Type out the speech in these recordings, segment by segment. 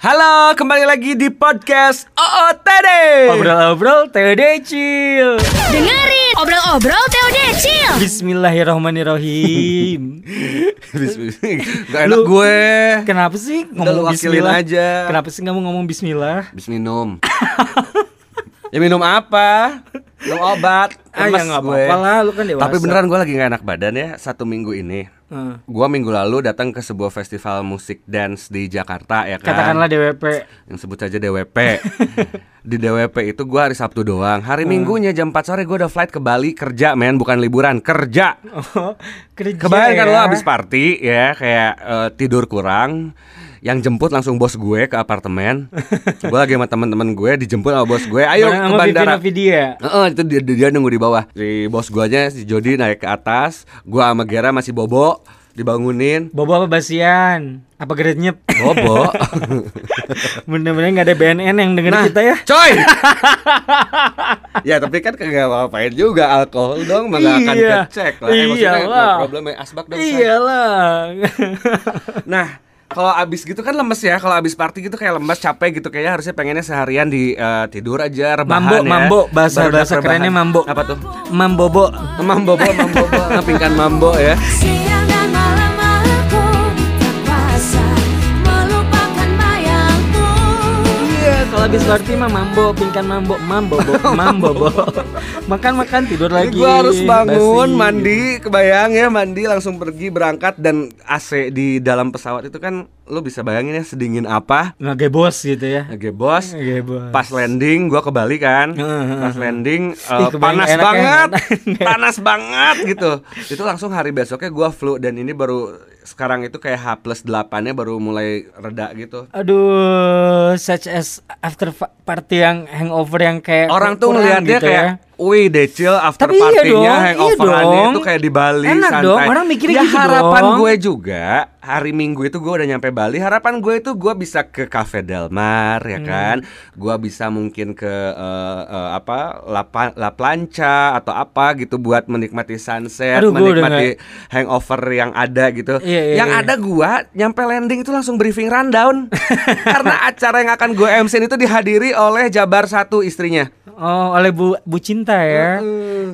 Halo, kembali lagi di podcast OOTD. Obrol-obrol Teo Decil Dengerin obrol-obrol Teo Decil. Bismillahirrahmanirrahim Gak enak Lu- gue. Kenapa sih Udah lu ngomong wakilin bismillah aja. Kenapa sih kamu ngomong bismillah Habis minum. ya minum apa? Minum obat. Ah ya Lemes gak gue. apa-apa lah lu kan dewasa Tapi beneran gue lagi gak enak badan ya satu minggu ini. Eh, Gua minggu lalu datang ke sebuah festival musik dance di Jakarta ya kan. Katakanlah DWP yang sebut saja DWP. di DWP itu gua hari Sabtu doang. Hari Minggunya jam 4 sore gua udah flight ke Bali kerja men, bukan liburan, kerja. oh, Kerja Kebayang kan ya. lo abis party ya kayak eh, tidur kurang yang jemput langsung bos gue ke apartemen. gue lagi sama teman-teman gue dijemput sama bos gue. Ayo ke bandara. Vivi Novidia. Heeh, itu dia, dia nunggu di bawah. Si bos guanya si Jody naik ke atas, gua sama Gera masih bobo dibangunin. Bobo apa basian? Apa geretnyep? Bobo. Bener-bener gak ada BNN yang denger Nah, kita ya Coy. ya tapi kan kagak ngapain juga alkohol dong nggak akan Iya. kecek lah. Eh, maksudnya Iyalah. no problem ya asbak dong. Iyalah Nah, kalau abis gitu kan lemes ya. Kalau abis party gitu kayak lemes, capek gitu kayaknya harusnya pengennya seharian di eh, tidur aja rebahan Mambo, ya. mambo. Bahasa- Baru bahasa rebahan. kerennya mambo. Apa tuh? Mambobo Mambo, mambo, ngapingkan mambo ya. Iya, kalau habis party mah mambo, pingkan mambo, mambo, bo, mambo, bo. Makan makan tidur lagi. gue harus bangun, basi. mandi, kebayang ya mandi langsung pergi berangkat dan AC di dalam pesawat itu kan lo bisa bayangin ya sedingin apa. Nggak bos gitu ya. Oke bos, pas landing gua ke Bali kan, pas landing Ih, kebayang panas banget, panas banget gitu. Itu langsung hari besoknya gua flu dan ini baru sekarang itu kayak H plus 8 nya baru mulai reda gitu. Aduh, such as after party yang hangover yang kayak Orang tuh ngeliatnya gitu kayak ya. Wih decil after Tapi iya partinya dong, iya hangoverannya dong. itu kayak di Bali Enak santai. dong, orang mikirnya ya gitu harapan dong. gue juga hari Minggu itu gue udah nyampe Bali. Harapan gue itu gue bisa ke Cafe Del Mar Hmm. ya kan. Gue bisa mungkin ke eh, eh, apa La, La Plancha atau apa gitu buat menikmati sunset, Aduh, menikmati hangover yang ada gitu. Iya, iya, yang iya. ada gue nyampe landing itu langsung briefing rundown karena acara yang akan gue MC itu dihadiri oleh Jabar satu istrinya. Oh, oleh Bu Bu Cinta ya.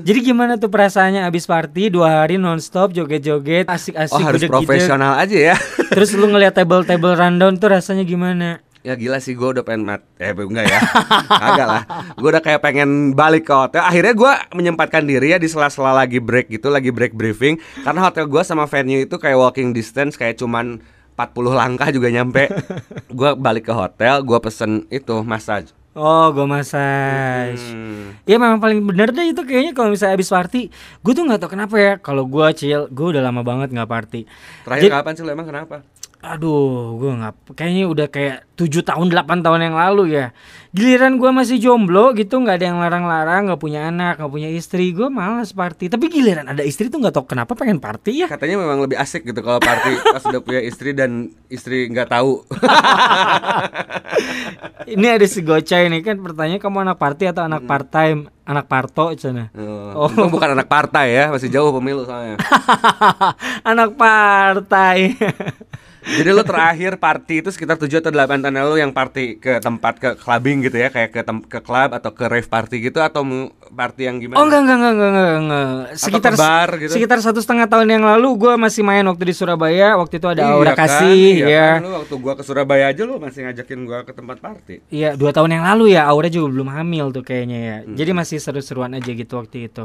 Jadi gimana tuh perasaannya abis party dua hari nonstop joget-joget asik-asik Oh harus profesional aja ya. Terus lu ngeliat table-table rundown tuh rasanya gimana? Ya gila sih gue udah pengen mat Eh enggak ya. Agak lah. Gue udah kayak pengen balik ke hotel. Akhirnya gue menyempatkan diri ya Di sela-sela lagi break gitu Lagi break briefing. Karena hotel gue sama venue itu kayak walking distance Kayak cuman 40 langkah juga nyampe. Gue balik ke hotel Gue pesen itu massage Oh, gue massage. Hmm. Ya memang paling bener deh itu kayaknya kalau misalnya abis party, gue tuh nggak tau kenapa ya. Kalau gue chill, gue udah lama banget nggak party. Terakhir Jadi- kapan sih lo emang kenapa? Aduh, gue nggak, kayaknya udah kayak 7 tahun 8 tahun yang lalu ya. Giliran gue masih jomblo gitu, nggak ada yang larang-larang, nggak punya anak, nggak punya istri, gue malas party. Tapi giliran ada istri tuh nggak tau kenapa pengen party ya. Katanya memang lebih asik gitu kalau party pas udah punya istri dan istri nggak tahu. Ini ada si Gocai nih kan pertanyaan kamu anak party atau anak part time, anak parto cina. Oh, untung bukan anak partai ya, masih jauh pemilu soalnya. anak partai. Jadi lo terakhir party itu sekitar 7 atau 8 tahun lalu yang party ke tempat ke clubbing gitu ya, kayak ke ke club atau ke rave party gitu? Atau party yang gimana? Oh enggak enggak enggak enggak enggak, enggak. Sekitar bar gitu? sekitar satu setengah tahun yang lalu gue masih main waktu di Surabaya. Waktu itu ada Iya Aura kan, Kasih iya ya. kan, lu waktu gua ke Surabaya aja lu masih ngajakin gua ke tempat party. Iya dua tahun yang lalu ya Aura juga belum hamil tuh kayaknya ya. Hmm. Jadi masih seru-seruan aja gitu waktu itu.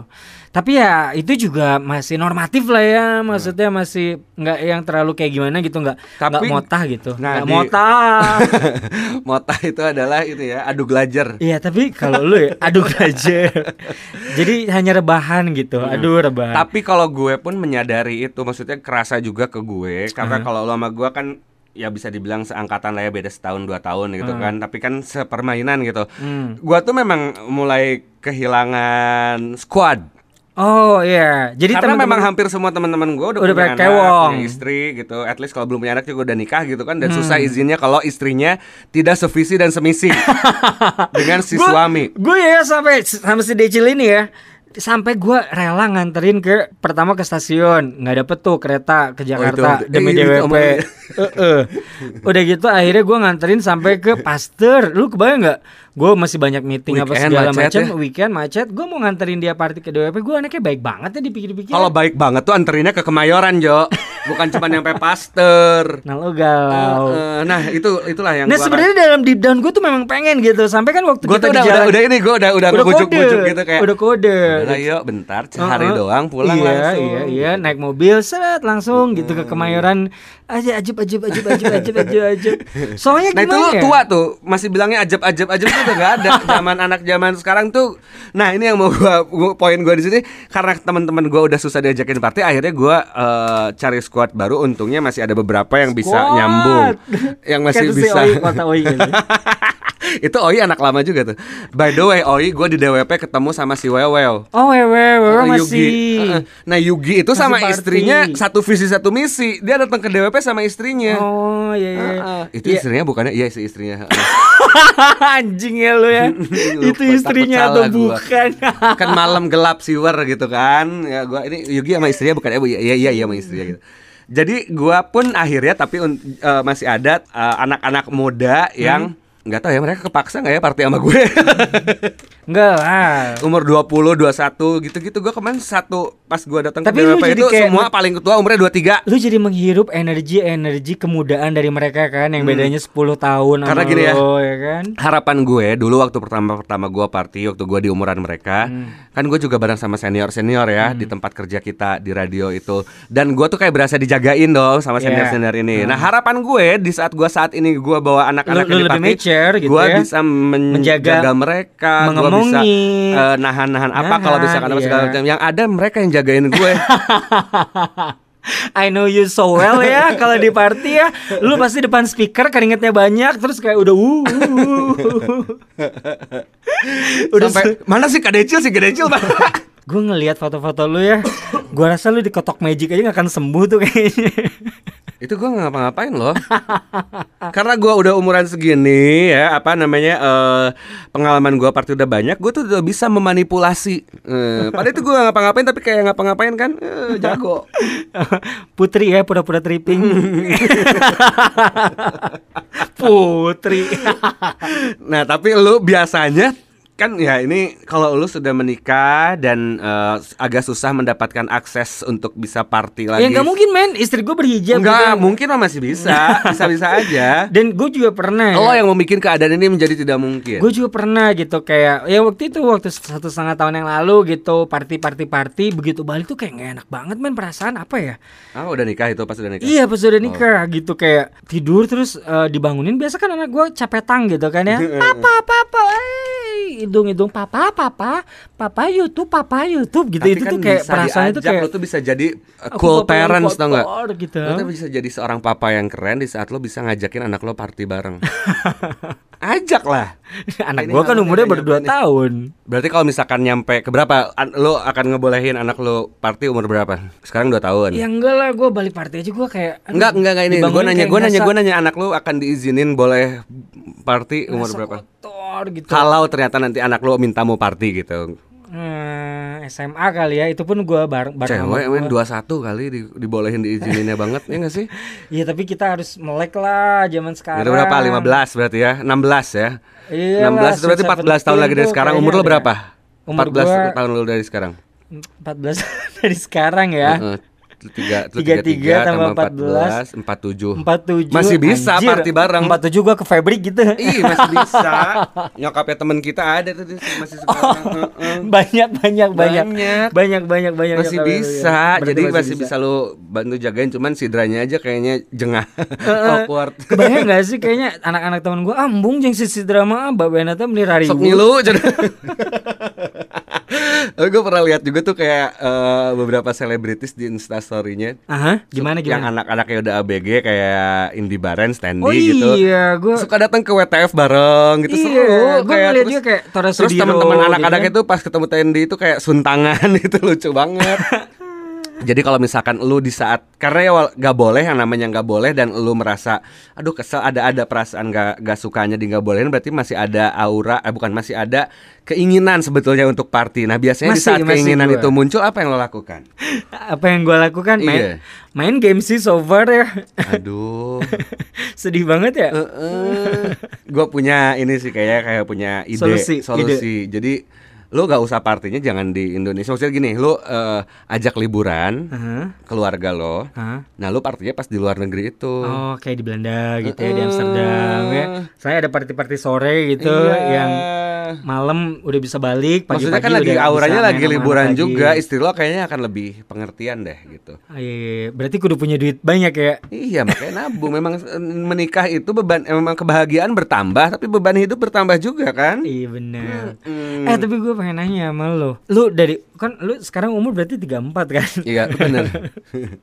Tapi ya itu juga masih normatif lah ya. Maksudnya masih nggak yang terlalu kayak gimana gitu nggak nggak motah gitu. Nah, nggak di- motah. Mota itu adalah itu ya, adu glajer. Iya tapi kalau lu ya aduh aja. Jadi hanya rebahan gitu. Aduh rebahan. Tapi kalau gue pun menyadari itu, maksudnya kerasa juga ke gue, karena kalau lo sama gue kan ya bisa dibilang seangkatan lah ya beda setahun dua tahun gitu kan, tapi kan sepermainan gitu. Hmm. Gua tuh memang mulai kehilangan squad. Oh iya. Jadi Karena teman-teman- memang hampir semua teman-teman gue udah, Udah punya anak, kewong. punya istri gitu. At least kalau belum punya anak juga udah nikah gitu kan. Hmm. Dan susah izinnya kalau istrinya tidak sevisi dan semisi dengan si Gua- suami. Gue ya sampai sama si Decil ini ya. Sampai gua rela nganterin ke pertama ke stasiun nggak dapet tuh kereta ke Jakarta itu- demi DWP omongannya. Heeh. udah gitu akhirnya gua nganterin sampai ke Pasteur lu kebayang nggak gue masih banyak meeting apa Weekend segala macet macam ya. weekend macet gue mau nganterin dia party ke DWP gue anaknya baik banget ya dipikir-pikir Kalau baik banget tuh anterinnya ke Kemayoran, Jo. Bukan cuma nyampe Pasteur. nah lo galau. Eh, nah, itu itulah yang nah gua sebenarnya dalam deep down gue tuh memang pengen gitu. Sampai kan waktu gue kita udah, jalan udah, udah ini gue udah udah, ngebujuk-bujuk kode, gitu kayak udah kode Udah yuk bentar sehari Heeh. doang pulang iya, langsung. Iya iya. naik mobil seret langsung gitu ke Kemayoran aja ajib ajib ajib ajib ajib ajib ajib. Soalnya Nah itu gimana ya? tua tuh masih bilangnya ajab ajab ajab itu udah gak ada zaman anak zaman sekarang tuh. Nah ini yang mau gua, gua- poin gua di sini karena teman-teman gua udah susah diajakin party akhirnya gua eh, cari squad baru untungnya masih ada beberapa yang bisa Squad. nyambung yang masih bisa. Oi, kota Oi gitu. itu Oi anak lama juga tuh. By the way Oi gua di DWP ketemu sama si Wewel. Oh wewe wewe Oh, masih. Yugi. Nah Yugi itu Masih sama party. istrinya satu visi satu misi. Dia datang ke DWP sama istrinya. Oh iya iya. Heeh. Itu Iya. istrinya bukannya iya sih istrinya. Anjing ya lu ya. Itu istrinya atau bukan? kan malam gelap siwer gitu kan ya gua ini Yugi sama istrinya bukan eh iya iya iya sama istrinya gitu jadi gua pun akhirnya tapi eh, masih ada eh, anak-anak muda yang nggak tahu ya mereka kepaksa nggak ya party sama gue Enggak lah. umur 20 21 gitu-gitu gua kemarin satu pas gua datang ke DWP itu kayak semua paling tua umurnya 23 Lu jadi menghirup energi-energi kemudaan dari mereka kan yang bedanya 10 tahun Hmm. Karena gini ya. lo, ya kan? harapan gue dulu waktu pertama-pertama gue party waktu gue di umuran mereka kan gue juga bareng sama senior senior ya di tempat kerja kita di radio itu dan gue tuh kayak berasa dijagain dong sama Yeah. senior senior ini nah harapan gue di saat gue saat ini gue bawa anak-anak di party mature gitu gue ya. bisa menjaga Menjaga, mereka gue bisa mengemongi. eh, nahan-nahan apa kalau Nahan, misalkan apa segala iya. macam yang ada mereka yang jagain gue I know you so well ya kalau di party ya lu pasti depan speaker keringetnya banyak terus kayak udah uh, uh, uh. udah sampai mana sih Kak Decil sih Kak Decil gue ngelihat foto-foto lu ya gue rasa lu di kotok magic aja gak akan sembuh tuh kayaknya Itu gua nggak ngapa-ngapain loh. Karena gua udah umuran segini ya, apa namanya eh, pengalaman gua party udah banyak, gua tuh udah bisa memanipulasi. Eh, padahal itu gua nggak ngapa-ngapain tapi kayak ngapa-ngapain kan eh, jago. Putri ya pura-pura tripping Putri Nah, tapi lu biasanya kan ya ini kalau lu sudah menikah dan eh, agak susah mendapatkan akses untuk bisa party lagi. Ya nggak mungkin men Istri gue berhijab Enggak, gitu. mungkin mah masih bisa, bisa-bisa aja. Dan gue juga pernah Lo yang membuat keadaan ini menjadi tidak mungkin. Gue juga pernah gitu kayak ya waktu itu waktu satu setengah tahun yang lalu gitu party party party begitu balik tuh kayak nggak enak banget men perasaan apa ya Ah, udah nikah itu pas udah nikah. iya pas Oh. udah nikah gitu kayak tidur terus eh, dibangunin biasa kan anak gue capetang gitu kan ya papa papa eh, hidung hidung papa papa papa YouTube papa YouTube gitu Tapi itu kan tuh kayak perasaan itu kayak lo tuh bisa jadi uh, cool parents tau nggak? kotor gitu. Lo tuh bisa jadi seorang papa yang keren di saat lo bisa ngajakin anak lo party bareng. Ajak lah. anak gue kan umurnya baru 2 nyampe nih. tahun Berarti kalau misalkan nyampe ke berapa, lo akan ngebolehin anak lo party umur berapa? Sekarang 2 tahun. ya enggak lah gue balik party aja gue kayak Enggak, enggak, enggak ini. Gue nanya, gue nanya, gue nanya anak lo akan diizinin boleh party umur berapa? kotor gitu Kalau ternyata nanti anak lo minta mau party gitu. Hmm, SMA kali ya itu pun gue bareng bareng Cewek gua. men 21 kali di, dibolehin diizininnya banget ya nggak sih? Iya tapi kita harus melek lah zaman sekarang. Itu berapa? 15 berarti ya? 16 ya? Iyalah, 16 itu berarti 14 tahun lagi dari sekarang. Umur lo berapa? Umur 14 gua- tahun lo dari sekarang. 14 dari sekarang ya. Tiga, Tiga tiga tambah 14, 47 47 Masih bisa anjir. party bareng 47 gua ke Fabric gitu. Ih masih bisa Nyokapnya temen kita ada tuh masih sekarang Heeh. banyak banyak banyak Banyak. banyak banyak banyak Masih ya. bisa Berarti Jadi masih bisa. lu bantu jagain Cuman si Dranya aja kayaknya jengah Awkward Kebayang gak sih kayaknya anak-anak temen gua ambung jeung sisi drama ah babena teh raribu. Sok ngilu Gue pernah lihat juga tuh kayak eh, beberapa selebritis di instastorynya Aha, gimana Yang gimana? anak-anaknya udah ABG kayak Indi Barens, Standy Oh gitu iya, gua Suka datang ke WTF bareng gitu Iya, seru gua ngeliat dia kayak Tora Terus teman-teman gitu anak-anak kan. itu pas ketemu Tendi itu kayak suntangan itu lucu banget Jadi kalau misalkan lu di saat karena ya nggak boleh yang namanya nggak boleh dan lu merasa aduh kesel ada ada perasaan nggak nggak sukanya di nggak bolehin berarti masih ada aura eh bukan masih ada keinginan sebetulnya untuk party. Nah biasanya di Masih, saat masih keinginan gua. itu muncul apa yang lo lakukan? Apa yang gue lakukan main Iya. main game sih so far ya. Aduh. Sedih banget ya. gue punya ini sih kayak kayak punya ide Solusi, solusi. Jadi lu gak usah partinya jangan di Indonesia. Maksudnya gini, lu eh, ajak liburan Hah? keluarga lo. Hah? Nah, lu partinya pas di luar negeri itu. Oh kayak di Belanda gitu ya di Heeh. Amsterdam ya. Saya ada party-party sore gitu Iya. yang malam udah bisa balik pagi-pagi Maksudnya kan lagi auranya lagi liburan juga. Istri lo kayaknya akan lebih pengertian deh gitu. Ah, iya, iya, iya. berarti kudu punya duit banyak ya. Iya makanya nabung Memang eh, menikah itu beban eh, Memang kebahagiaan bertambah Tapi beban hidup bertambah juga kan Iya benar. Mm. Eh tapi gue pengen nanya sama lo. Lu dari kan lu sekarang umur berarti 34 kan? Iya bener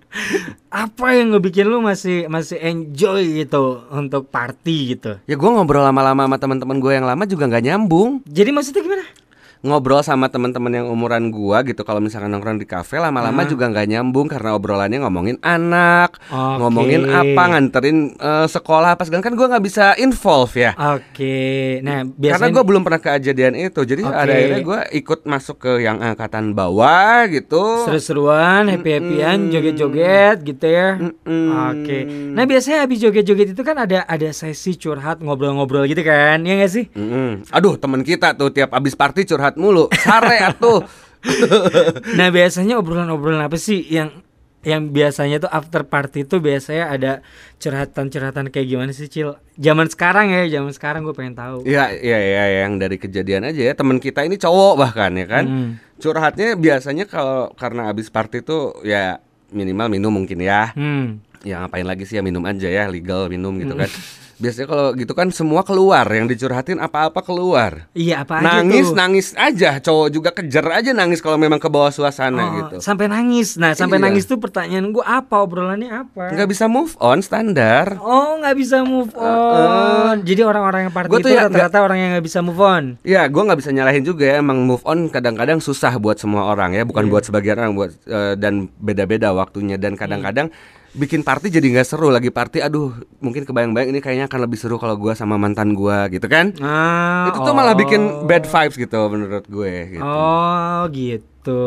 Apa yang ngebikin lu masih masih enjoy gitu untuk party gitu? Ya gue ngobrol lama-lama sama teman-teman gue yang lama juga nggak nyambung Jadi maksudnya gimana? Ngobrol sama teman-teman yang umuran gua gitu kalau misalkan nongkrong di kafe lama-lama juga nggak nyambung karena obrolannya ngomongin anak Oke. ngomongin apa nganterin eh, sekolah apa segala kan gua nggak bisa involve ya Oke. Nah, karena biasanya gue belum pernah kejadian itu jadi Oke. ada akhirnya gue ikut masuk ke yang angkatan bawah gitu seru-seruan, happy-happyan, joget-joget gitu ya. Mm-mm. Oke. Nah, biasanya habis joget-joget itu kan ada ada sesi curhat, ngobrol-ngobrol gitu kan. Ya nggak sih? Mm-mm. aduh teman kita tuh tiap abis party curhat mulu sare atuh Nah, biasanya obrolan-obrolan apa sih yang yang biasanya tuh after party tuh biasanya ada curhatan-curhatan kayak gimana sih, Cil? Zaman sekarang ya, zaman sekarang gue pengen tahu. Iya, iya, iya, yang dari kejadian aja ya. Teman kita ini cowok bahkan ya kan. Hmm. Curhatnya biasanya kalau karena habis party tuh ya minimal minum mungkin ya. Hmm. Ya ngapain lagi sih ya minum aja ya, legal minum gitu kan. Biasanya kalau gitu kan semua keluar, yang dicurhatin apa-apa keluar. Iya, apa aja nangis, tuh? nangis aja. Cowok juga kejar aja nangis kalau memang ke bawah suasana Oh, gitu. Sampai nangis. Nah, sampai Iya. nangis tuh pertanyaan gue apa obrolannya apa? Nggak bisa move on standar. Oh, nggak bisa move on. Jadi orang-orang yang party Gua tuh itu ya rata-rata orang yang nggak bisa move on. Ya, gua nggak bisa nyalahin juga ya. Emang move on kadang-kadang susah buat semua orang ya, bukan Iya. buat sebagian orang, buat eh, dan beda-beda waktunya dan kadang-kadang bikin party jadi nggak seru lagi party. Aduh, mungkin kebayang-bayang ini kayaknya akan lebih seru kalau gua sama mantan gua gitu kan? Ah, Itu tuh malah oh. bikin bad vibes gitu menurut gue. Gitu. Oh, gitu.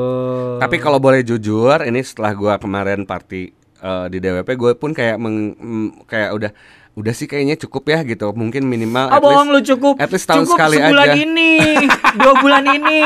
Tapi kalau boleh jujur, ini setelah gua kemarin party eh, di DWP, gue pun kayak meng- mm, kayak udah udah sih kayaknya cukup ya gitu. Mungkin minimal Ah at bohong least- lu cukup at least tahun Cukup sekali sebulan aja. ini Dua bulan ini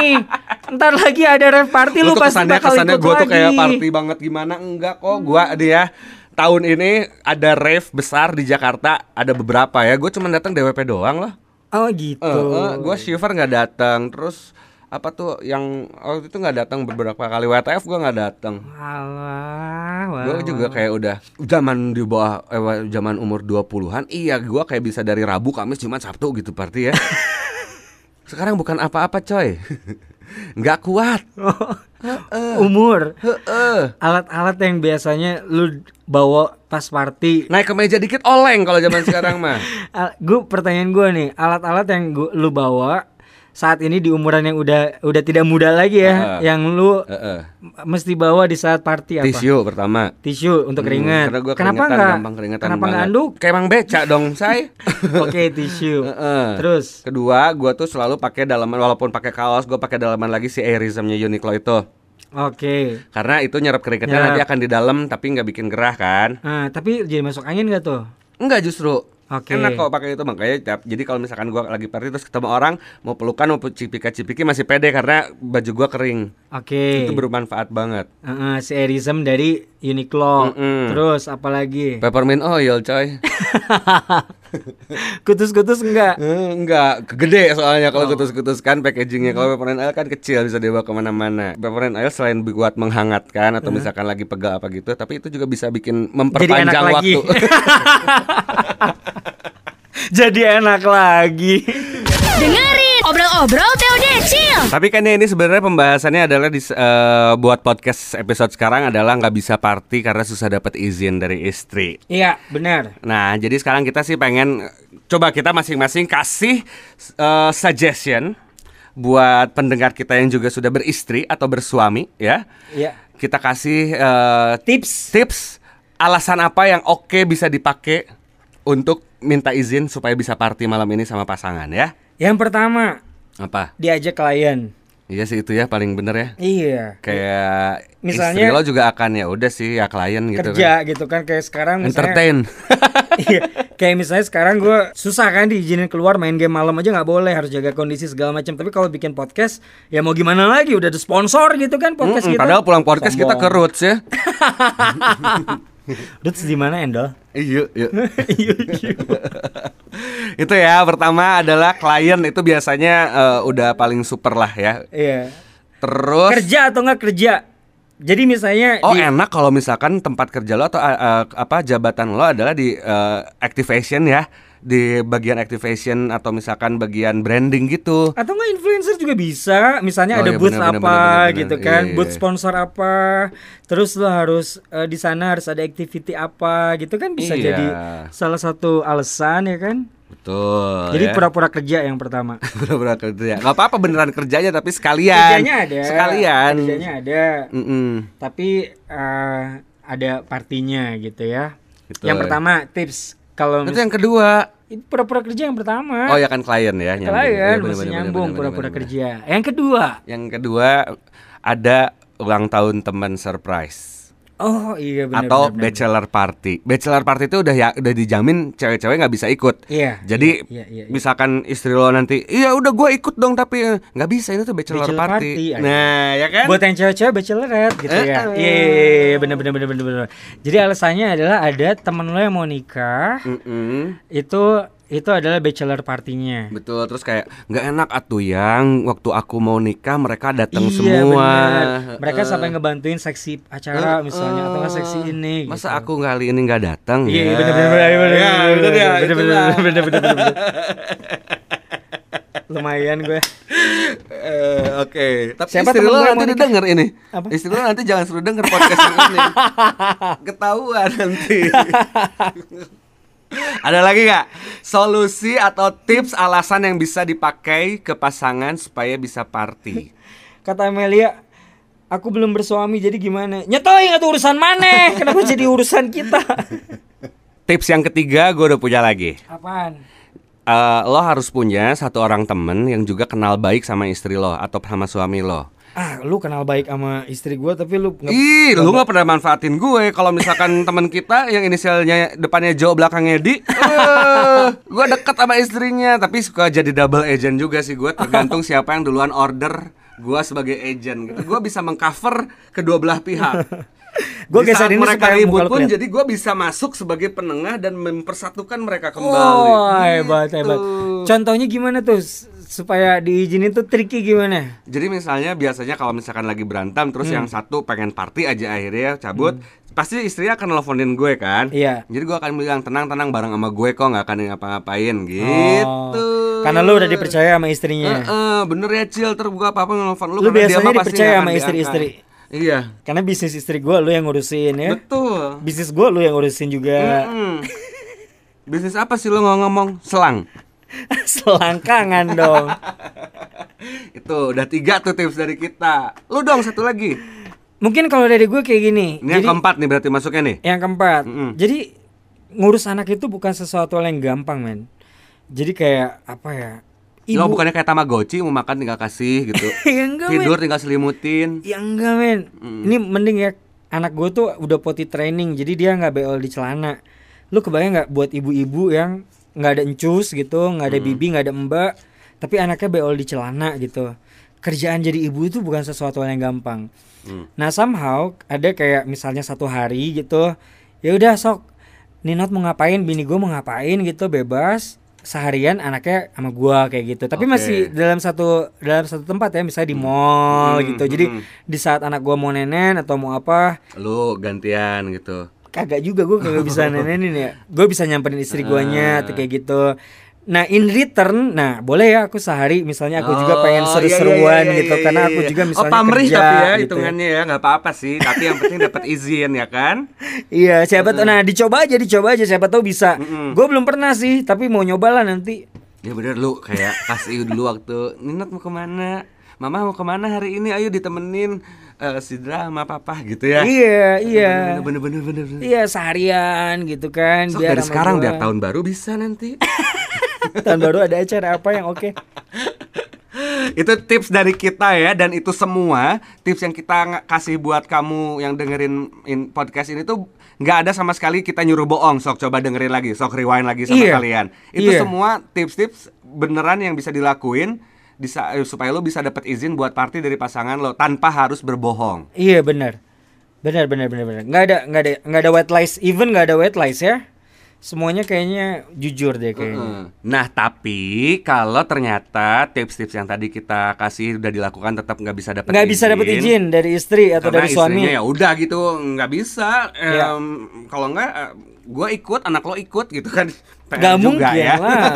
Ntar lagi ada rave party Lu, Lu pasti kesannya bakal kesannya ikut gue lagi. tuh kayak party banget gimana? Enggak kok gua dia tahun ini ada rave besar di Jakarta ada beberapa ya. Gue cuma datang DWP doang loh Oh gitu. Gue shiver nggak datang. Terus apa tuh yang waktu itu nggak datang beberapa kali WTF gue nggak datang. Gue juga kayak udah zaman di bawah eh, zaman umur 20-an iya gue kayak bisa dari Rabu Kamis Jumat Sabtu gitu party ya. Sekarang bukan apa-apa coy nggak kuat. Umur. Heeh. Alat-alat yang biasanya lu bawa pas party. Naik ke meja dikit oleng kalau zaman sekarang mah. Gue pertanyaan gue nih Alat-alat yang gua, lu bawa saat ini di umuran yang udah udah tidak muda lagi ya, Heeh. yang lu Heeh. mesti bawa di saat party apa? Tisu pertama. Tisu untuk Hmm, keringat. karena gua Kenapa enggak? Kenapa nggak banget. anduk? Kayak emang beca dong, say. Oke tisu. Heeh. Terus Kedua, gua tuh selalu pakai dalaman walaupun pakai kaos, gua pakai dalaman lagi si Airismnya Uniqlo itu. oke. Karena itu nyerap keringetnya Nyerap. nanti akan di dalam tapi nggak bikin gerah kan? Nah, tapi jadi masuk angin gak tuh? Enggak justru. Oke. Enak kok pakai itu makanya jadi kalau misalkan gua lagi party terus ketemu orang mau pelukan mau cipika-cipiki masih pede karena baju gua kering. Oke. Itu bermanfaat banget. Heeh, si Erism dari Uniqlo. Mm-mm. Terus apalagi? Peppermint oil, coy. Kutus-kutus enggak? Eh, enggak, gede soalnya kalau Oh. kutus-kutus kan packagingnya. Kalau peppermint oil kan kecil bisa dibawa ke mana-mana. Peppermint oil selain buat menghangatkan atau misalkan lagi pegal apa gitu, tapi itu juga bisa bikin Jadi enak memperpanjang lagi. waktu. jadi enak lagi. Dengerin obrol-obrol TOD Chill. tapi kan ini sebenarnya pembahasannya adalah di, eh, buat podcast episode sekarang adalah nggak bisa party karena susah dapat izin dari istri. Iya, benar. Nah, jadi sekarang kita sih pengen coba kita masing-masing kasih eh, suggestion buat pendengar kita yang juga sudah beristri atau bersuami ya. Iya. kita kasih eh, Tips. tips alasan apa yang oke bisa dipakai untuk minta izin supaya bisa party malam ini sama pasangan ya. Yang pertama, Apa? diajak klien. Iya sih itu ya paling bener ya. Iya. Kayak Misalnya- istri lo juga akan ya udah sih ya klien gitu kerja kan. gitu kan kayak sekarang misalnya Entertain. iya kayak misalnya sekarang gue susah kan diizinin keluar main game malam aja nggak boleh harus jaga kondisi segala macam tapi kalau bikin podcast ya mau gimana lagi udah ada sponsor gitu kan podcast Mm-mm, kita padahal pulang podcast kita ke Sombong. roots ya. Roots di mana Endol? Iya, iya. itu ya pertama adalah klien itu biasanya eh, udah paling super lah ya. iya. Terus? Kerja atau nggak kerja? Jadi misalnya Oh di- enak kalau misalkan tempat kerja lo atau eh, apa jabatan lo adalah di eh, activation ya di bagian activation atau misalkan bagian branding gitu. atau nggak influencer juga bisa misalnya Oh, ada iya, booth benar, apa benar, benar, gitu kan Iya, iya, booth iya. sponsor apa terus lo harus eh, di sana harus ada activity apa gitu kan bisa Iya. jadi salah satu alasan ya kan Betul. jadi ya. pura-pura kerja yang pertama pura-pura kerja. Gak apa-apa beneran kerjanya tapi sekalian. kerjanya ada Sekalian. kerjanya ada Mm-mm. tapi eh, ada partinya gitu ya Betul. yang pertama tips kalau Itu mis- yang kedua. itu pura-pura kerja yang pertama Oh ya kan klien ya nyambung. Klien masih bener, nyambung pura-pura kerja yang kedua Yang kedua ada ulang tahun teman surprise. Oh iya benar atau benar, benar. bachelor party. Bachelor party itu udah ya udah dijamin cewek-cewek nggak bisa ikut. Iya, Jadi iya, iya, iya. misalkan istri lo nanti, iya udah gue ikut dong tapi eh, nggak bisa ini tuh bachelor, Bachelor party. party. Nah ya kan? buat yang cewek-cewek bachelorette gitu Eh, ya. eh. Iya, iya, iya, bener bener bener bener bener. Jadi alasannya adalah ada temen lo yang mau nikah, Mm-mm. itu itu adalah bachelor partinya. Betul terus kayak nggak enak atuh yang waktu aku mau nikah mereka datang Iya semua. bener. Mereka Eh, sampai ngebantuin seksi acara eh, misalnya atau nggak seksi ini. Masa gitu. aku kali ini nggak datang Iya ya? bener bener bener bener Ya, bener ya, bener bener itulah. bener bener bener bener. Lumayan gue. Eh, Oke, tapi Siapa istri lo nanti didengar ini. Apa? Istri lo nanti jangan suruh denger podcast ini. Ketahuan nanti. Ada lagi nggak solusi atau tips alasan yang bisa dipakai ke pasangan supaya bisa party? Kata Amelia, aku belum bersuami jadi gimana? Nyetoi nggak tuh urusan mana? Kenapa jadi urusan kita? Tips yang ketiga gue udah punya lagi. Apaan? Eh, lo harus punya satu orang temen yang juga kenal baik sama istri lo atau sama suami lo. Ah, lu kenal baik sama istri gua tapi lu nggak Ih, lu gak pernah manfaatin gue. Kalau misalkan teman kita yang inisialnya depannya Jo belakangnya Di eh, Gue deket sama istrinya. Tapi suka jadi double agent juga sih gue Tergantung siapa yang duluan order Gue sebagai agent gitu. Gue bisa mengcover kedua belah pihak. Di geser ini mereka ribut pun jadi gue bisa masuk sebagai penengah dan mempersatukan mereka kembali. Oh, hebat Gitu. hebat. Contohnya gimana tuh supaya diizinin tuh tricky gimana? Jadi misalnya biasanya kalau misalkan lagi berantem terus Hmm. yang satu pengen party aja akhirnya cabut, pasti istrinya akan nelfonin gue kan. Iya. Jadi gue akan bilang tenang-tenang bareng sama gue kok nggak akan ngapa-ngapain gitu. Oh, karena lu udah dipercaya sama istrinya. Heeh, bener ya Cil, ter gue apa-apa nelfon lu, Lu karena dia biasanya pasti dipercaya sama istri-istri. Iya, Karena bisnis istri gua lu yang ngurusin ya. betul. Bisnis gua lu yang ngurusin juga. Mm-mm. Bisnis apa sih lu ngomong? Selang. Selangkangan dong. Itu udah tiga tuh tips dari kita. Lu dong satu lagi. Mungkin kalau dari gue kayak gini. Ini yang keempat nih berarti masuknya nih. Yang keempat. Mm-mm. Jadi ngurus anak itu bukan sesuatu yang gampang, men. Jadi kayak apa ya? Lo bukannya kayak Tamagotchi mau makan tinggal kasih gitu. ya enggak, men. Tidur tinggal selimutin. Ya enggak, men. Ini mending ya anak gue tuh udah potty training, jadi dia nggak beol di celana. Lu kebayang nggak buat ibu-ibu yang nggak ada encus gitu, nggak ada bibi, nggak ada mbak, tapi anaknya beol di celana gitu. Kerjaan jadi ibu itu bukan sesuatu yang gampang. Hmm. Nah somehow ada kayak misalnya satu hari gitu, ya udah sok Ninot mau ngapain, bini gue mau ngapain gitu bebas seharian anaknya sama gua kayak gitu. Tapi Oke. masih dalam satu dalam satu tempat ya, misalnya di mall Hmm, gitu. Jadi hmm. di saat anak gua mau nenen atau mau apa, Lu gantian gitu. Kagak juga gua kagak bisa nenenin ya. Gue bisa nyamperin istri guanya Ah. atau kayak gitu. Nah in return, nah boleh ya aku sehari misalnya aku juga pengen Oh, seru-seruan iya, iya, gitu iya, karena iya, aku iya. juga Oh misalnya pamrih kerja tapi ya gitu. hitungannya ya nggak apa-apa sih. Tapi yang penting dapat izin ya kan. Iya, siapa tahu nah dicoba aja dicoba aja siapa tahu bisa. Mm-mm. Gue belum pernah sih, tapi mau nyoba lah nanti. Ya bener lu kayak kasih dulu waktu Ninot mau ke mana Mama mau ke mana hari ini ayo ditemenin eh, si drama papa gitu ya. Iya, iya. Bener bener bener bener. Iya seharian gitu kan. So, biar dari sekarang gua. biar tahun baru bisa nanti. tahun baru ada acara apa yang oke? itu tips dari kita ya dan itu semua tips yang kita kasih buat kamu yang dengerin in podcast ini tuh nggak ada sama sekali kita nyuruh bohong sok coba dengerin lagi sok rewind lagi sama Iya. kalian itu Iya. semua tips-tips beneran yang bisa dilakuin bisa, eh, supaya lo bisa dapat izin buat party dari pasangan lo tanpa harus berbohong Iya benar. Benar benar benar benar. Nggak ada nggak ada nggak ada white lies, even nggak ada white lies ya. Semuanya kayaknya jujur deh kayaknya. Heeh. Nah tapi kalau ternyata tips-tips yang tadi kita kasih udah dilakukan tetap nggak bisa dapat Nggak bisa dapat izin dari istri atau karena dari suami. ya udah gitu nggak bisa Iya. Em, kalau nggak gue ikut anak lo ikut gitu kan PR Nggak juga mungkin ya. lah.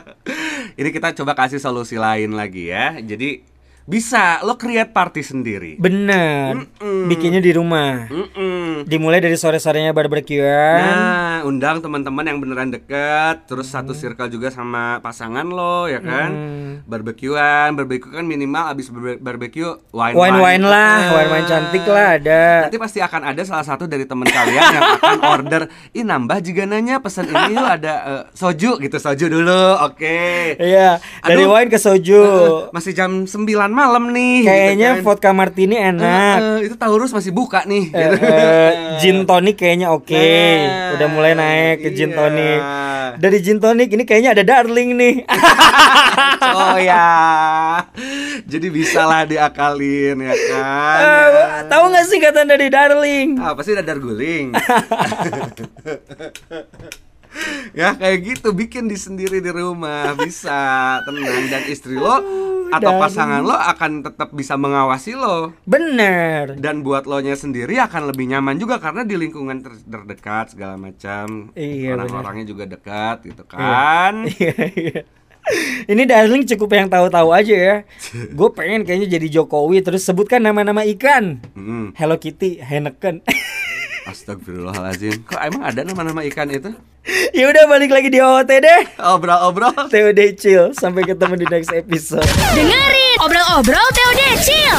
ini kita coba kasih solusi lain lagi ya jadi bisa lo create party sendiri Bener. Mm-mm. Bikinnya di rumah. Mm-mm. Dimulai dari sore-sorenya barbekyuan. Nah, undang teman-teman yang beneran deket, terus satu circle juga sama pasangan lo, ya kan? Hmm. Barbekyuan, barbecue kan minimal abis barbe- barbecue wine Wine-wine lah, Eh. wine-wine cantik lah ada. Nanti pasti akan ada salah satu dari teman kalian yang akan order, ih nambah juga nanya pesan ini yuk ada eh, soju gitu, soju dulu, oke. Iya, dari Aduh. wine ke soju. Eh, masih jam 9 malam nih. Kayaknya gitu kan. vodka martini enak. Eh, eh, itu Taurus masih buka nih. Eh, gitu. eh, gin tonic kayaknya oke. Nah, Udah mulai naik ke gin iya. tonic. Dari gin tonic ini kayaknya ada darling nih. oh ya. Jadi bisa lah diakalin ya kan. Eh, Tahu nggak singkatan dari darling? Ah, pasti dadar guling. ya kayak gitu bikin di sendiri di rumah bisa tenang dan istri lo atau darling. pasangan lo akan tetap bisa mengawasi lo Bener. dan buat lo nya sendiri akan lebih nyaman juga karena di lingkungan ter- terdekat segala macam Iya, orang-orangnya juga dekat gitu kan Iya, iya. Ini darling cukup yang tahu-tahu aja ya. Gue pengen kayaknya jadi Jokowi terus sebutkan nama-nama ikan. Mm. Hello Kitty, Heineken. Astagfirullahaladzim Kok emang ada nama-nama ikan itu? ya udah balik lagi di OOT deh. Obrol-obrol TOD Chill. Sampai ketemu di next episode. Dengerin obrol-obrol TOD Chill.